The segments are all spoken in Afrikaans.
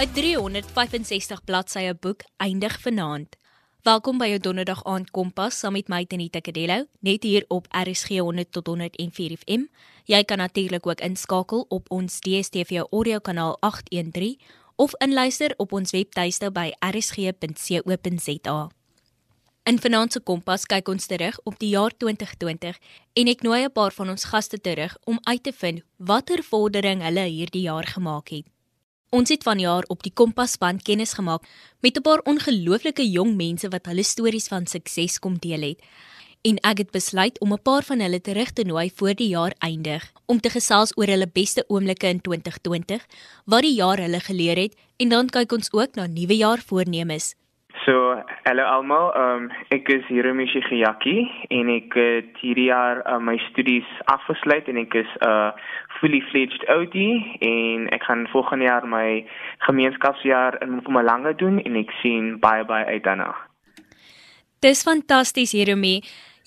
'n 365 bladsye boek eindig vanaand. Welkom by jou Donderdag aand Kompas saam met my Tenita Kadello, net hier op RSG 100 tot 104 FM. Jy kan natuurlik ook inskakel op ons DStv audio kanaal 813 of inluister op ons webtuiste by rsg.co.za. In vanaand se Kompas kyk ons terug op die jaar 2020 en ek nooi 'n paar van ons gaste terug om uit te vind watter vordering hulle hierdie jaar gemaak het. Ons het vanjaar op die Kompasband kennis gemaak met 'n paar ongelooflike jong mense wat hulle stories van sukses kom deel het. En ek het besluit om 'n paar van hulle terug te nooi voor die jaar eindig om te gesels oor hulle beste oomblikke in 2020, wat die jaar hulle geleer het en dan kyk ons ook na nuwe jaar voornemens. So, hallo almal. Um ek is Hiromi Shigeyaki en ek het hierdie jaar uh, my studies afgesluit en ek is 'n uh, fully fledged OD en ek gaan volgende jaar my gemeenskapsjaar in Mpumalanga doen en ek sien baie baie uit daarna. Dis fantasties Jerome.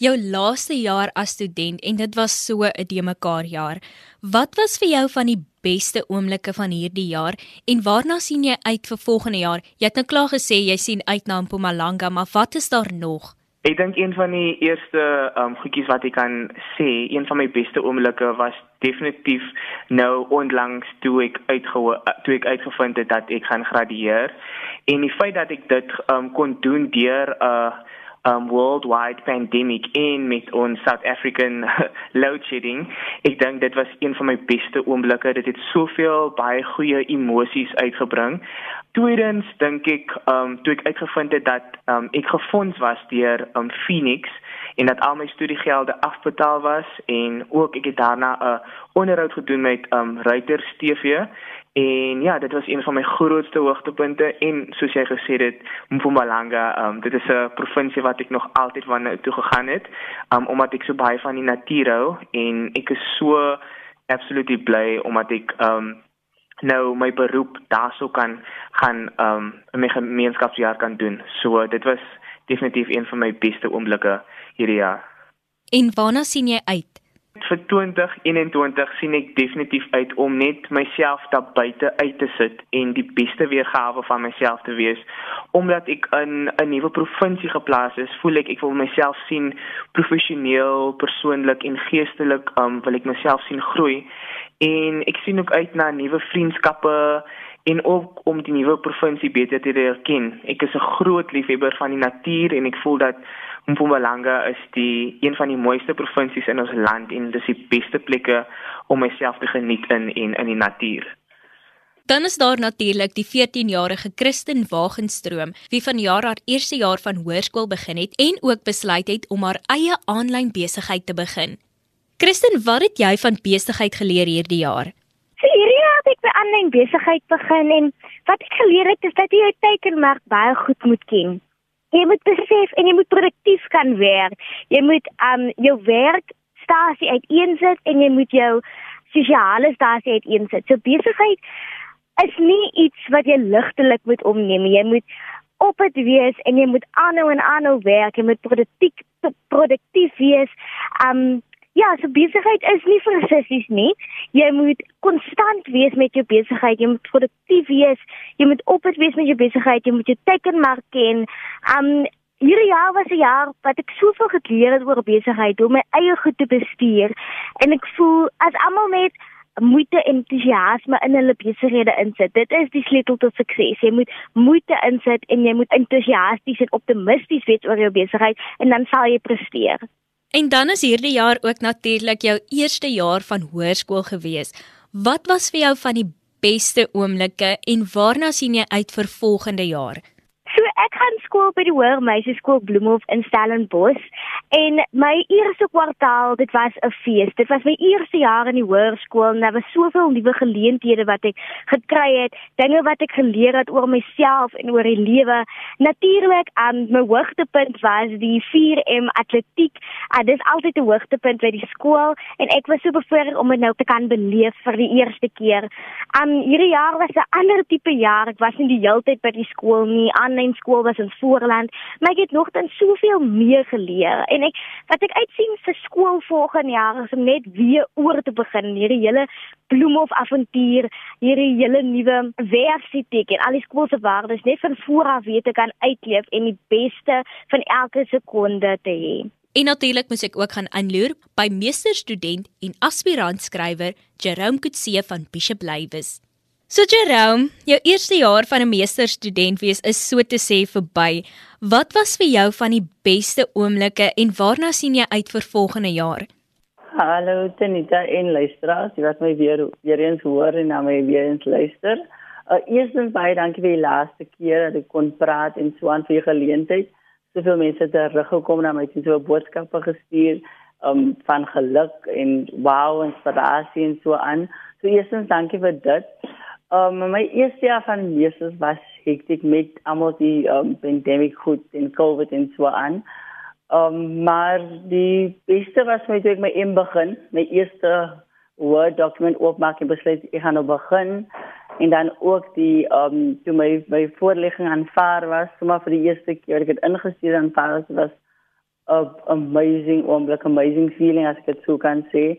Jou laaste jaar as student en dit was so 'n de mekaar jaar. Wat was vir jou van die beste oomblikke van hierdie jaar en waarna sien jy uit vir volgende jaar? Jy het nou klaar gesê jy sien uit na Mpumalanga, maar wat is daar nog? Ek dink een van die eerste um goedjies wat ek kan sê, een van my beste oomblikke was definitief nou onlangs toe ek uitgehoor toe ek uitgevind het dat ek gaan gradueer en die feit dat ek dit um kon doen deur 'n uh, um worldwide pandemic in met ons South African load shedding. Ek dink dit was een van my beste oomblikke. Dit het soveel baie goeie emosies uitgebring. Tweedens dink ek um toe ek uitgevind het dat um ek gefonds was deur um Phoenix en dat al my studiegelde afbetaal was. En ook ek het daarna 'n onderhoud gedoen met um Reuters TV En ja, dit was een van my grootste hoogtepunte en soos jy gesê het, Mpumalanga, um, dit is 'n provinsie wat ek nog altyd van toe gegaan het, um, omdat ek so baie van die natuur hou. En ek is so absoluut bly omdat ek um, nou my beroep daarso kan gaan um, my gemeenskapsjaar kan doen. So dit was definitief een van my beste oomblikke hierdie jaar. En waarna sien jy uit? vir 2021 sien ek definitief uit om net myself daar buite uit te sit en die beste weergawe van myself te wees omdat ek in 'n nuwe provinsie geplaas is voel ek ek wil myself sien professioneel persoonlik en geestelik um, wil ek myself sien groei en ek sien ook uit na nuwe vriendskappe en ook om die nuwe provinsie beter te leer ken ek is 'n groot liefhebber van die natuur en ek voel dat Mpumalanga is die een van die mooiste provinsies in ons land en dis die beste plekke om myself te geniet in en in die natuur. Dan is daar natuurlik die 14-jarige Christen Wagenstroom, wie vanjaar haar eerste jaar van hoërskool begin het en ook besluit het om haar eie aanlyn besigheid te begin. Christen, wat het jy van besigheid geleer hierdie jaar? Hierdie jaar het ek by aanlyn besigheid begin en wat ek geleer het is dat jy jou teikenmerk baie goed moet ken jy moet besef en jy moet produktief kan werk. Jy moet um jou werk stasie uiteensit en jy moet jou sosiale stasie uiteensit. So besigheid is nie iets wat jy ligtelik moet opneem. Jy moet op dit wees en jy moet aanhou en aanhou werk. Jy moet produktief produktief wees. Um Ja, so besigheid is nie vir sissies nie. Jy moet konstant wees met jou besigheid. Jy moet produktief wees. Jy moet op dit wees met jou besigheid. Jy moet jou teikenmark ken. Um hierdie jaar was 'n jaar wat ek soveel geleer het oor besigheid, hoe my eie goed te bestuur. En ek voel as almal net moeite en entoesiasme in hulle besighede insit. Dit is die sleutel tot sukses. Jy moet moeite insit en jy moet entoesiasties en optimisties wees oor jou besigheid en dan sal jy presteer. En dan is hierdie jaar ook natuurlik jou eerste jaar van hoërskool gewees. Wat was vir jou van die beste oomblikke en waarna sien jy uit vir volgende jaar? Skool by die Hoër Meisieskool Bloemhof in Stellenbosch en my eerste kwartaal, dit was 'n fees. Dit was my eerste jaar in die hoërskool en daar was soveel nuwe geleenthede wat ek gekry het, dinge wat ek geleer het oor myself en oor die lewe. Natuurlik, um, my hoogtepunt was die 4M atletiek. Uh, dit is altyd 'n hoogtepunt by die skool en ek was so bevoorreg om dit nou te kan beleef vir die eerste keer. Um hierdie jaar was 'n ander tipe jaar. Ek was nie die hele tyd by die skool nie. Aanlyn skool was in Voorland, maar ek het nog dan soveel meer geleer en ek wat ek uitsien vir skool volgende jaar is om net weer oor te begin hierdie hele bloemhof avontuur, hierdie hele nuwe werksetiek en al die skoolse waardes net van vooraf weet te kan uitleef en die beste van elke sekonde te hê. En natuurlik moet ek ook gaan aanloer by meesterstudent en aspirant skrywer Jerome Kutse van Bishop Lywes. So Jerome, jou eerste jaar van 'n meesterstudent wees is so te sê verby. Wat was vir jou van die beste oomblikke en waarna sien jy uit vir volgende jaar? Hallo Tenita en luisteraars, jy wat my weer weer eens hoor en na my weer eens luister. Uh, eerstens baie dankie vir die laaste keer dat ek kon praat en so aan vir geleentheid. Soveel mense het teruggekom na my en so boodskappe gestuur um, van geluk en wow inspirasie en so aan. So eerstens dankie vir dit. Um, my eerste jaar van meesters was hektiek met almal die um, pandemic goed en COVID en so aan. Um, maar die beste was my toe ek my in begin, my eerste Word document oopmaak en besluit ek gaan nou begin en dan ook die um toe my my voorlegging aanvaar was, sommer vir die eerste keer ek het ingestuur aanvaar was was 'n amazing oomblik, amazing feeling as ek dit sou kan sê.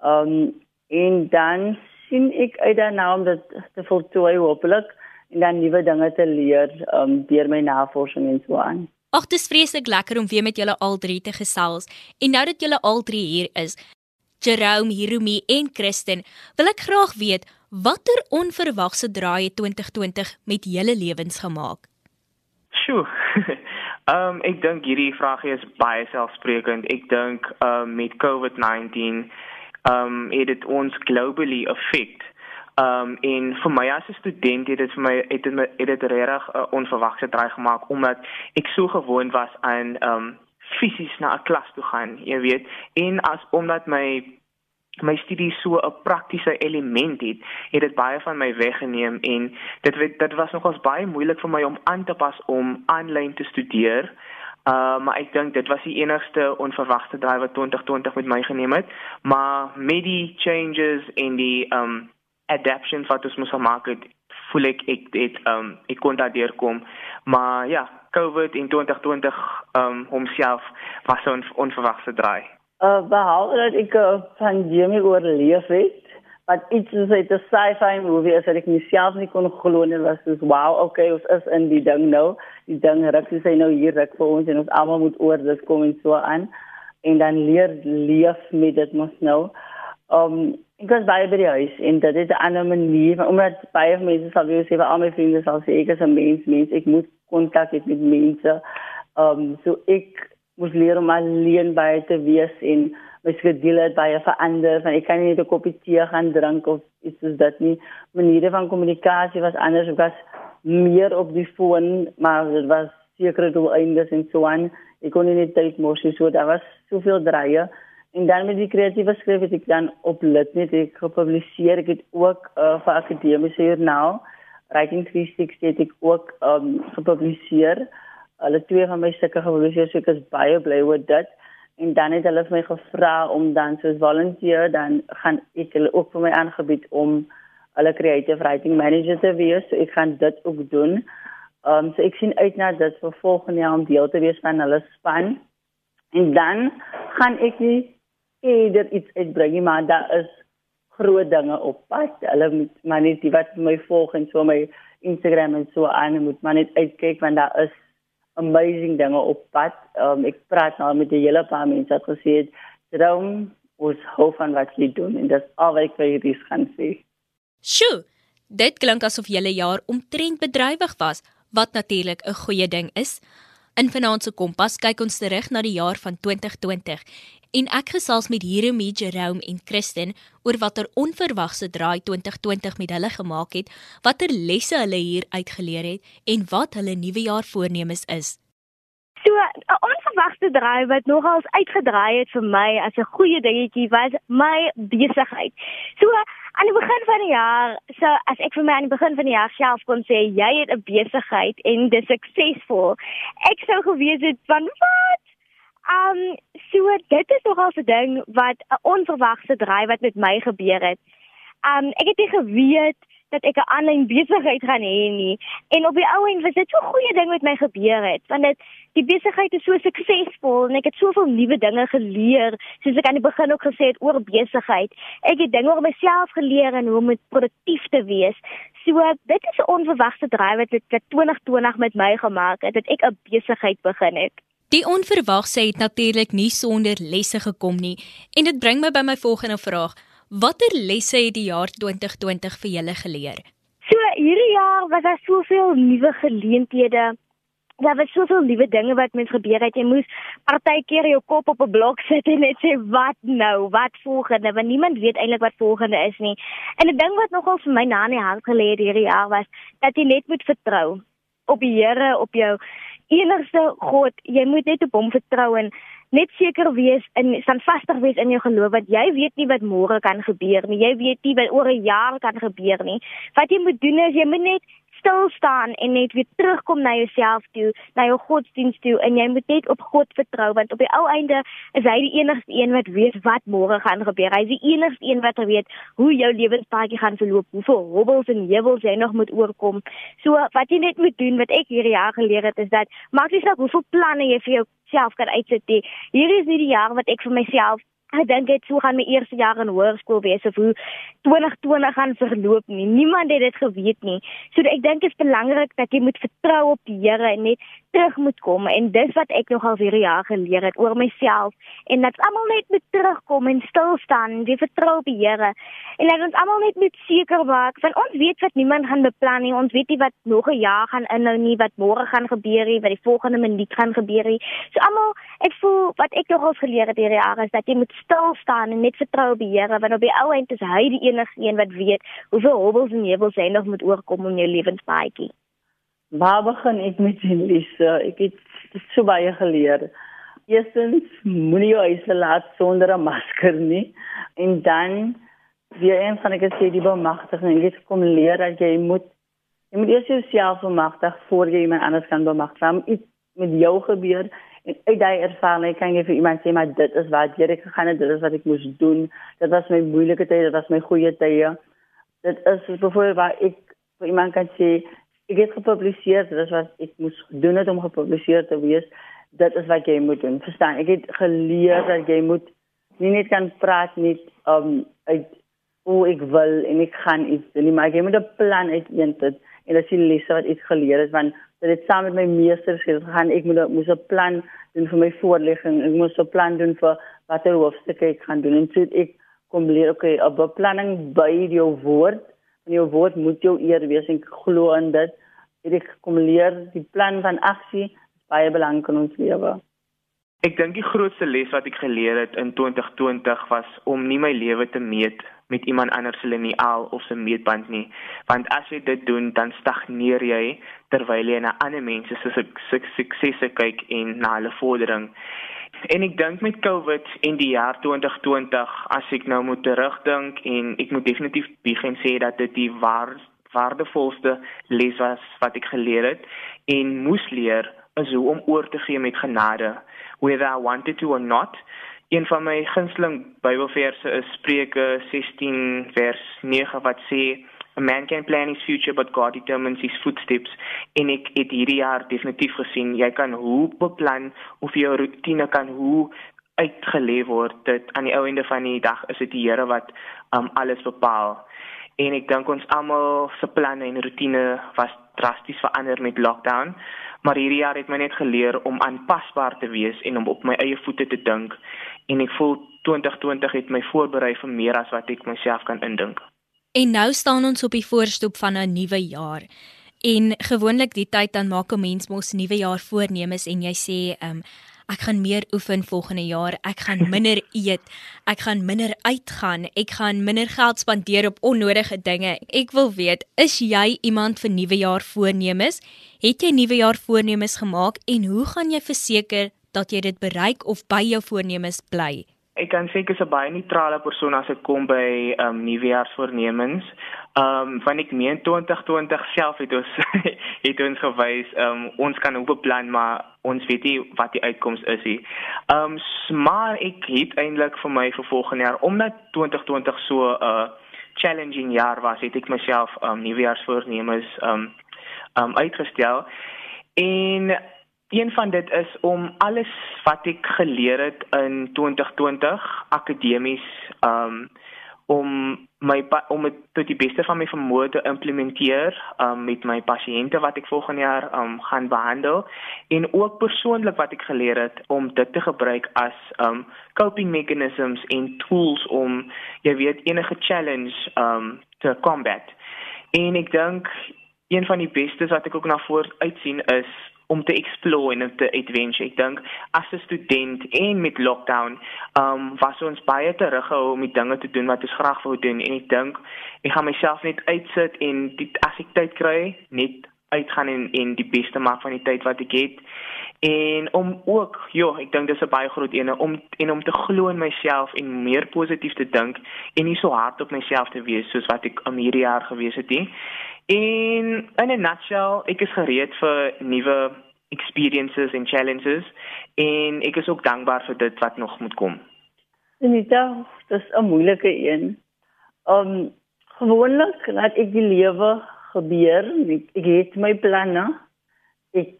Um en dan sien ek uit daarna om dit te voltooi hopelik en dan nuwe dinge te leer um, deur my navorsing en so aan. Ag, dit is vreeslik lekker om weer met julle al drie te gesels. En nou dat julle al drie hier is, Jerome, Hiromi en Kristen, wil ek graag weet watter onverwagse draaie 2020 met julle lewens gemaak. Sjoe. Ehm um, ek dink hierdie vragie is baie selfsprekend. Ek dink ehm um, met COVID-19 um het dit ons globally affect. Um en vir my as 'n student het dit vir my het dit het dit regtig 'n uh, onverwagte draai gemaak omdat ek so gewoond was aan um fisies na 'n klas toe gaan, jy weet. En as omdat my my studie so 'n praktiese element het, het dit baie van my weggeneem en dit dit was nogals baie moeilik vir my om aan te pas om aanlyn te studeer. Uh maar ek dink dit was die enigste onverwagte draai wat 2020 met my geneem het. Maar met die changes en die um adaptations wat ons moes maak het, voel ek ek dit um ek kon daardeur kom. Maar ja, COVID in 2020 um homself was 'n onverwagte draai. Uh behalwe dat ek uh, van Jamie oorleef het, wat iets soos 'n sci-fi movie is wat ek myself nie kon glo nie was soos wow okay ons is in die ding nou. Die ding ruk sy nou hier ruk vir ons en ons almal moet oor dit kom en so aan. En dan leer leef met dit mos nou. Um ek was baie by die huis en dit is 'n ander manier omdat baie mense sal sê vir al my vriende sal sê ek is 'n mens mens ek moet kontak hê met mense. Um so ek moes leer om alleen by te wees en my skedule het baie verander van ek kan nie net 'n koppie tee gaan drink of iets soos dit nie. Maniere van kommunikasie was anders ek was meer op die foon maar dit was sekere doeleindes en so aan. Ek kon nie net tyd mors so daar was soveel draaie. En dan met die kreatiewe skryf het ek dan op Litnet ek gepubliseer ek het ook uh, vir akademiese joernaal Writing 360 het ek ook um, gepubliseer. Hulle twee van my stukke gepubliseer so ek is baie bly oor dit en dan het hulle vir my gevra om dan soos volunteer dan gaan ek hulle ook vir my aangebied om hulle creative writing manager te wees. So ek gaan dit ook doen. Ehm um, so ek sien uit na dit vir volgende jaar om deel te wees van hulle span. En dan gaan ek nie eerder iets uitbring maar daar is groot dinge op pad. Hulle moet maar net die wat my volg en so my Instagram en so aan moet maar net uitkyk want daar is amazing dinge op pad. Um, ek praat nou met 'n hele paar mense wat gesê het, "Droom ons hou van wat jy doen en dis al wat ek vir hierdie gaan sê." Sjoe, dit klink asof julle jaar omtrent bedrywig was, wat natuurlik 'n goeie ding is. In Finansie Kompas kyk ons terug na die jaar van 2020 en ek gesels met Jeremy Jerome en Kristen oor watter onverwagse draai 2020 met hulle gemaak het, watter lesse hulle hier uitgeleer het en wat hulle nuwe jaar voornemens is. So, 'n onverwagse draai wat nogals uitgedraai het vir my as 'n goeie dingetjie was my besigheid. So, aan die begin van die jaar, so as ek vir my aan die begin van die jaar self kon sê jy het 'n besigheid en dis suksesvol, ek sou geweet het van wat Um so dit is nogal 'n ding wat 'n onverwagse draai wat met my gebeur het. Um ek het nie geweet dat ek 'n aanlyn besigheid gaan hê nie. En op die ou end was dit so 'n goeie ding wat my gebeur het, want dit die besigheid is so suksesvol en ek het soveel nuwe dinge geleer, soos ek aan die begin ook gesê het oor besigheid. Ek het dinge oor myself geleer en hoe om produktief te wees. So dit is 'n onverwagte draai wat dit 2020 met my gemaak het dat ek 'n besigheid begin het. Die onverwagse het natuurlik nie sonder lesse gekom nie en dit bring my by my volgende vraag. Watter lesse het die jaar 2020 vir julle geleer? So hierdie jaar was daar soveel nuwe geleenthede. Daar was soveel nuwe dinge wat mens gebeur het. Jy moes partykeer jou kop op 'n blok sit en net sê wat nou, wat volgende, want niemand weet eintlik wat volgende is nie. En 'n ding wat nogal vir my na in die hart gelê het hierdie jaar was dat jy net moet vertrou op die Here, op jou enigste God. Jy moet net op hom vertrou en net seker wees en standvastig wees in jou geloof want jy weet nie wat môre kan gebeur nie. Jy weet nie wat oor 'n jaar kan gebeur nie. Wat jy moet doen is jy moet net stil staan en net weer terugkom na jouself toe, na jou godsdienst toe en jy moet net op God vertrou want op die ou einde is hy die enigste een wat weet wat môre gaan gebeur. Hy is die enigste een wat weet hoe jou lewenspaadjie gaan verloop, hoeveel hobbels en heuwels jy nog moet oorkom. So wat jy net moet doen wat ek hierdie jaar geleer het is dat maak nie saak hoeveel planne jy vir jouself kan uitsit nie. Hier is nie die jaar wat ek vir myself Ek dink dit sou gaan my eerste jaar in hoërskool wees of hoe 2020 gaan verloop nie. Niemand het dit geweet nie. So ek dink dit is belangrik dat jy moet vertrou op die Here en net terug moet kom en dis wat ek nogal vir jaar geleer het oor myself en dat almal net moet terugkom en stil staan en jy vertrou op die Here en dat ons almal net moet seker maak van ons weet wat niemand gaan beplan nie. Ons weet nie wat nog 'n jaar gaan inhou nie, wat môre gaan gebeur nie, wat die volgende minuut gaan gebeur nie. So almal, ek voel wat ek nogal geleer het hierdie jaar is dat jy moet stil staan en net vertrou op die Here want op die ou end is hy die enigste een wat weet hoeveel hobbels en heuwels hy nog moet oorkom om jou lewenspaadjie. Waar begin ek met die lesse? Ek het so baie geleer. Eerstens moenie jou huis laat sonder 'n masker nie en dan weer eens van ek sê die bemagtiging. Jy kom leer dat jy moet jy moet eers jouself bemagtig voor jy iemand anders kan bemagtig. Iets met jou gebeur En uit daai ervaring kan jy vir iemand sê maar dit is wat jy gegaan het, dit is wat ek moes doen. Dit was my moeilike tye, dit was my goeie tye. Dit is byvoorbeeld waar ek vir iemand kan sê ek het gepubliseer, dit is wat ek moes doen het om gepubliseer te wees. Dit is wat jy moet doen. Verstaan? Ek het geleer dat jy moet nie net kan praat nie um uit hoe ek wil en ek gaan iets doen maar jy moet 'n plan uiteensit en dit is die lesse wat ek geleer het want dit het saam met my meesters gegaan ek moet moes 'n plan doen vir my voorlegging ek moes 'n plan doen vir watter hoofstukke ek gaan doen. En so ek kom leer okay 'n beplanning by jou woord en jou woord moet jou eer wees. En glo in dit ek kom leer die plan van aksie is baie belangrik in ons lewe. Ek dink die grootste les wat ek geleer het in 2020 was om nie my lewe te meet met iemand anders se liniaal of se meetband nie. Want as jy dit doen, dan stagneer jy terwyl jy na ander mense se suksesse kyk en na hulle vordering. En ek dink met COVID en die jaar 2020, as ek nou moet terugdink en ek moet definitief begin sê dat dit die waar waardevolste les was wat ek geleer het en moes leer is hoe om oor te gee met genade whether I wanted to or not. Een van my gunsteling Bybelverse is Spreuke 16 vers 9 wat sê a man can plan his future but God determines his footsteps. En ek het hierdie jaar definitief gesien jy kan hoe beplan of jou rotine kan hoe uitgelê word. Dit aan die ou einde van die dag is dit die Here wat um, alles bepaal. En ek dink ons almal se planne en rotine was drasties verander met lockdown maar hierdie jaar het my net geleer om aanpasbaar te wees en om op my eie voete te dink en ek voel 2020 het my voorberei vir meer as wat ek myself kan indink. En nou staan ons op die voorstoep van 'n nuwe jaar. En gewoonlik die tyd dan maak 'n mens mos nuwe jaar voornemens en jy sê, ehm um, ek gaan meer oefen volgende jaar, ek gaan minder eet, ek gaan minder uitgaan, ek gaan minder geld spandeer op onnodige dinge. Ek wil weet, is jy iemand vir nuwe jaar voornemens? Het jy nuwe jaar voornemens gemaak en hoe gaan jy verseker dat jy dit bereik of by jou voornemens bly? Ek kan sê ek is 'n baie neutrale persoon as dit kom by ehm um, nuwejaarsvoornemens. Ehm um, van ek meen 2020 self het ons het ons gewys ehm um, ons kan op 'n plan maar ons weet nie wat die uitkoms is nie. Ehm um, maar ek het eintlik vir my vir volgende jaar omdat 2020 so 'n uh, challenging jaar was, het ek myself um nuwejaarsvoornemens um um uitgestel. En een van dit is om alles wat ek geleer het in 2020 akademies um om my om dit tot die beste van my vermoë te implementeer um, met my pasiënte wat ek volgende jaar um, gaan behandel en ook persoonlik wat ek geleer het om dit te gebruik as um coping mechanisms en tools om jy weet enige challenge um te combat. En ek dink een van die bestes wat ek ook na voor uitsien is om te explore en te adventure. Ek dink as 'n student en met lockdown, ehm um, was ons baie teruggehou om die dinge te doen wat ons graag wou doen en ek dink ek gaan myself net uitsit en die, as ek tyd kry, net uitgaan en en die beste maak van die tyd wat ek het. En om ook, ja, ek dink dis 'n baie groot ene om en om te glo in myself en meer positief te dink en nie so hard op myself te wees soos wat ek om hierdie jaar gewees het nie. En in 'n nutshell, ek is gereed vir nuwe experiences en challenges en ek is ook dankbaar vir dit wat nog moet kom. Anita, dis 'n moeilike een. Um gewoonlik laat ek die lewe gebeur. Ek, ek het my planne. Ek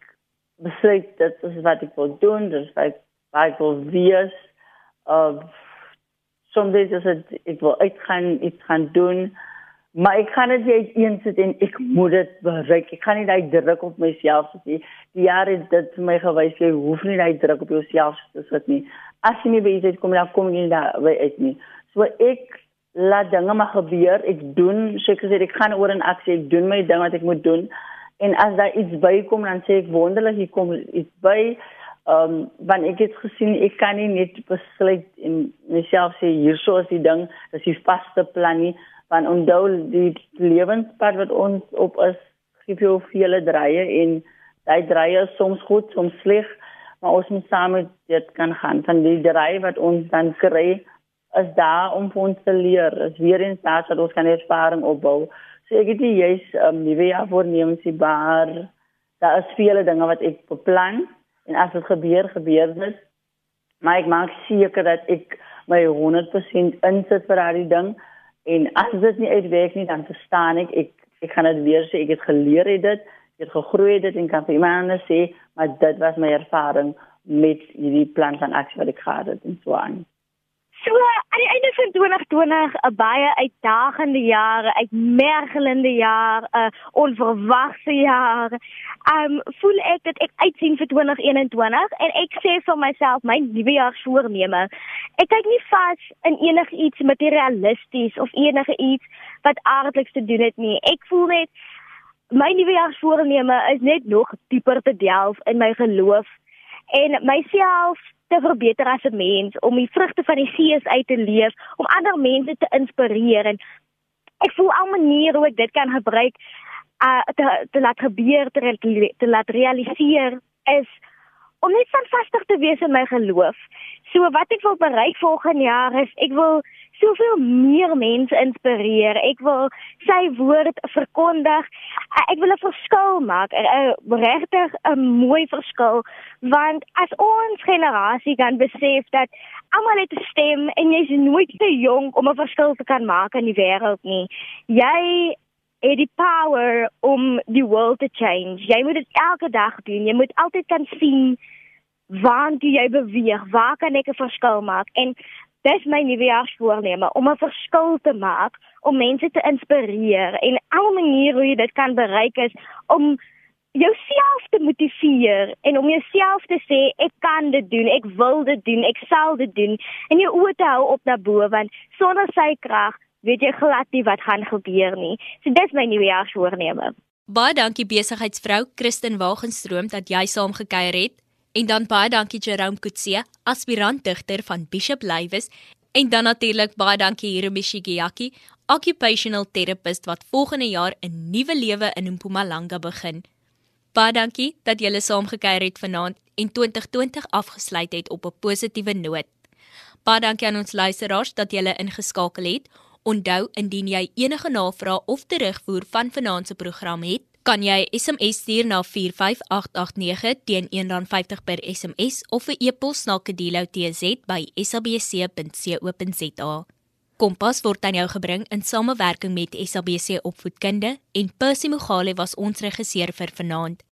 besluit dit is wat ek wil doen, dis wat ek wil wees. Uh soms is dit ek wil uitgaan, iets gaan doen. Maar ek kan dit net eens sit en ek moet dit bereik. Ek kan nie daai druk op myself sit nie. Die jaar het dit vir my gewys jy hoef nie daai druk op jouself te sit nie. As jy nie weet jy kom dan kom jy daar by uit nie. So ek laat dinge maar gebeur. Ek doen seker sê ek gaan oor in aksie. Ek doen my ding wat ek moet doen. En as daar iets bykom dan sê ek wonderlik hier kom iets by. Ehm um, want ek het gesien ek kan nie net besluit en myself sê hierso is die ding, dis die vaste plan nie want onthou die lewenspad wat ons op is gee jou vele draaie en daai draaie is soms goed soms sleg maar ons moet saam met dit kan gaan van die draai wat ons dan kry is daar om vir ons te leer is weer eens daar dat ons kan ervaring opbou. So ek het jy's um, nuwe jaar voornemens die bar daar is vele dinge wat ek beplan en as dit gebeur gebeur dit. Maar ek maak seker dat ek my 100% insit vir daardie ding En as dit nie uitwerk nie, dan verstaan ek ek ek gaan dit weer sê ek het geleer het dit, ek het gegroei dit en kan vir iemand sê, maar dit was my ervaring met hierdie plan van aksie wat ek gehad het en so aan. So aan die einde van 2020 'n baie uitdagende jaar, 'n uitmergelende jaar, 'n onverwagte jaar. Um voel ek dat ek uitsien vir 2021 en ek sê vir myself my nuwe jaar voorneme. Ek kyk nie vas in enigiets materialisties of enige iets wat aardeliks te doen het nie. Ek voel net my nuwe jaar voorneme is net nog dieper te delf in my geloof en myself te verbeter as 'n mens, om die vrugte van die gees uit te leef, om ander mense te inspireer. En ek voel al maniere hoe ek dit kan gebruik uh te, te laat gebeur te, te laat realiseer is om net vastig te wees in my geloof. So wat ek wil bereik volgende jaar is ek wil soveel meer mense inspireer. Ek wil sy woord verkondig. Ek wil 'n verskil maak, 'n regtig 'n mooi verskil want as ons generasie kan besef dat almal het 'n stem en jy's nooit te jonk om 'n verskil te kan maak in die wêreld nie. Jy het die power om die wêreld te change. Jy moet dit elke dag doen. Jy moet altyd kan sien waar jy beweeg, waar kan ek 'n verskil maak? En dis my nuwejaarsvoorneme om 'n verskil te maak, om mense te inspireer en al maniere hoe jy dit kan bereik is om jouself te motiveer en om jouself te sê ek kan dit doen, ek wil dit doen, ek sal dit doen en jou oë te hou op na bo want sonder sy krag weet jy glad nie wat gaan gebeur nie. So dis my nuwejaarsvoorneme. Baie dankie besigheidsvrou Kristin Wagenstroom dat jy saamgekyer het. En dan baie dankie Jerome Kutse, aspirant digter van Bishop Lywes en dan natuurlik baie dankie Hiromi Shigeaki, occupational therapist wat volgende jaar 'n nuwe lewe in Mpumalanga begin. Baie dankie dat julle saamgekyer het vanaand en 2020 afgesluit het op 'n positiewe noot. Baie dankie aan ons luisteraars dat julle ingeskakel het. Onthou indien jy enige navrae of terugvoer van vanaand se program het, kan jy SMS stuur na 45889 teen R1.50 per SMS of 'n e-pos na kedilo@sabc.co.za. Kompas word aan jou gebring in samewerking met SABC Opvoedkunde en Percy Mogale was ons regisseur vir vanaand.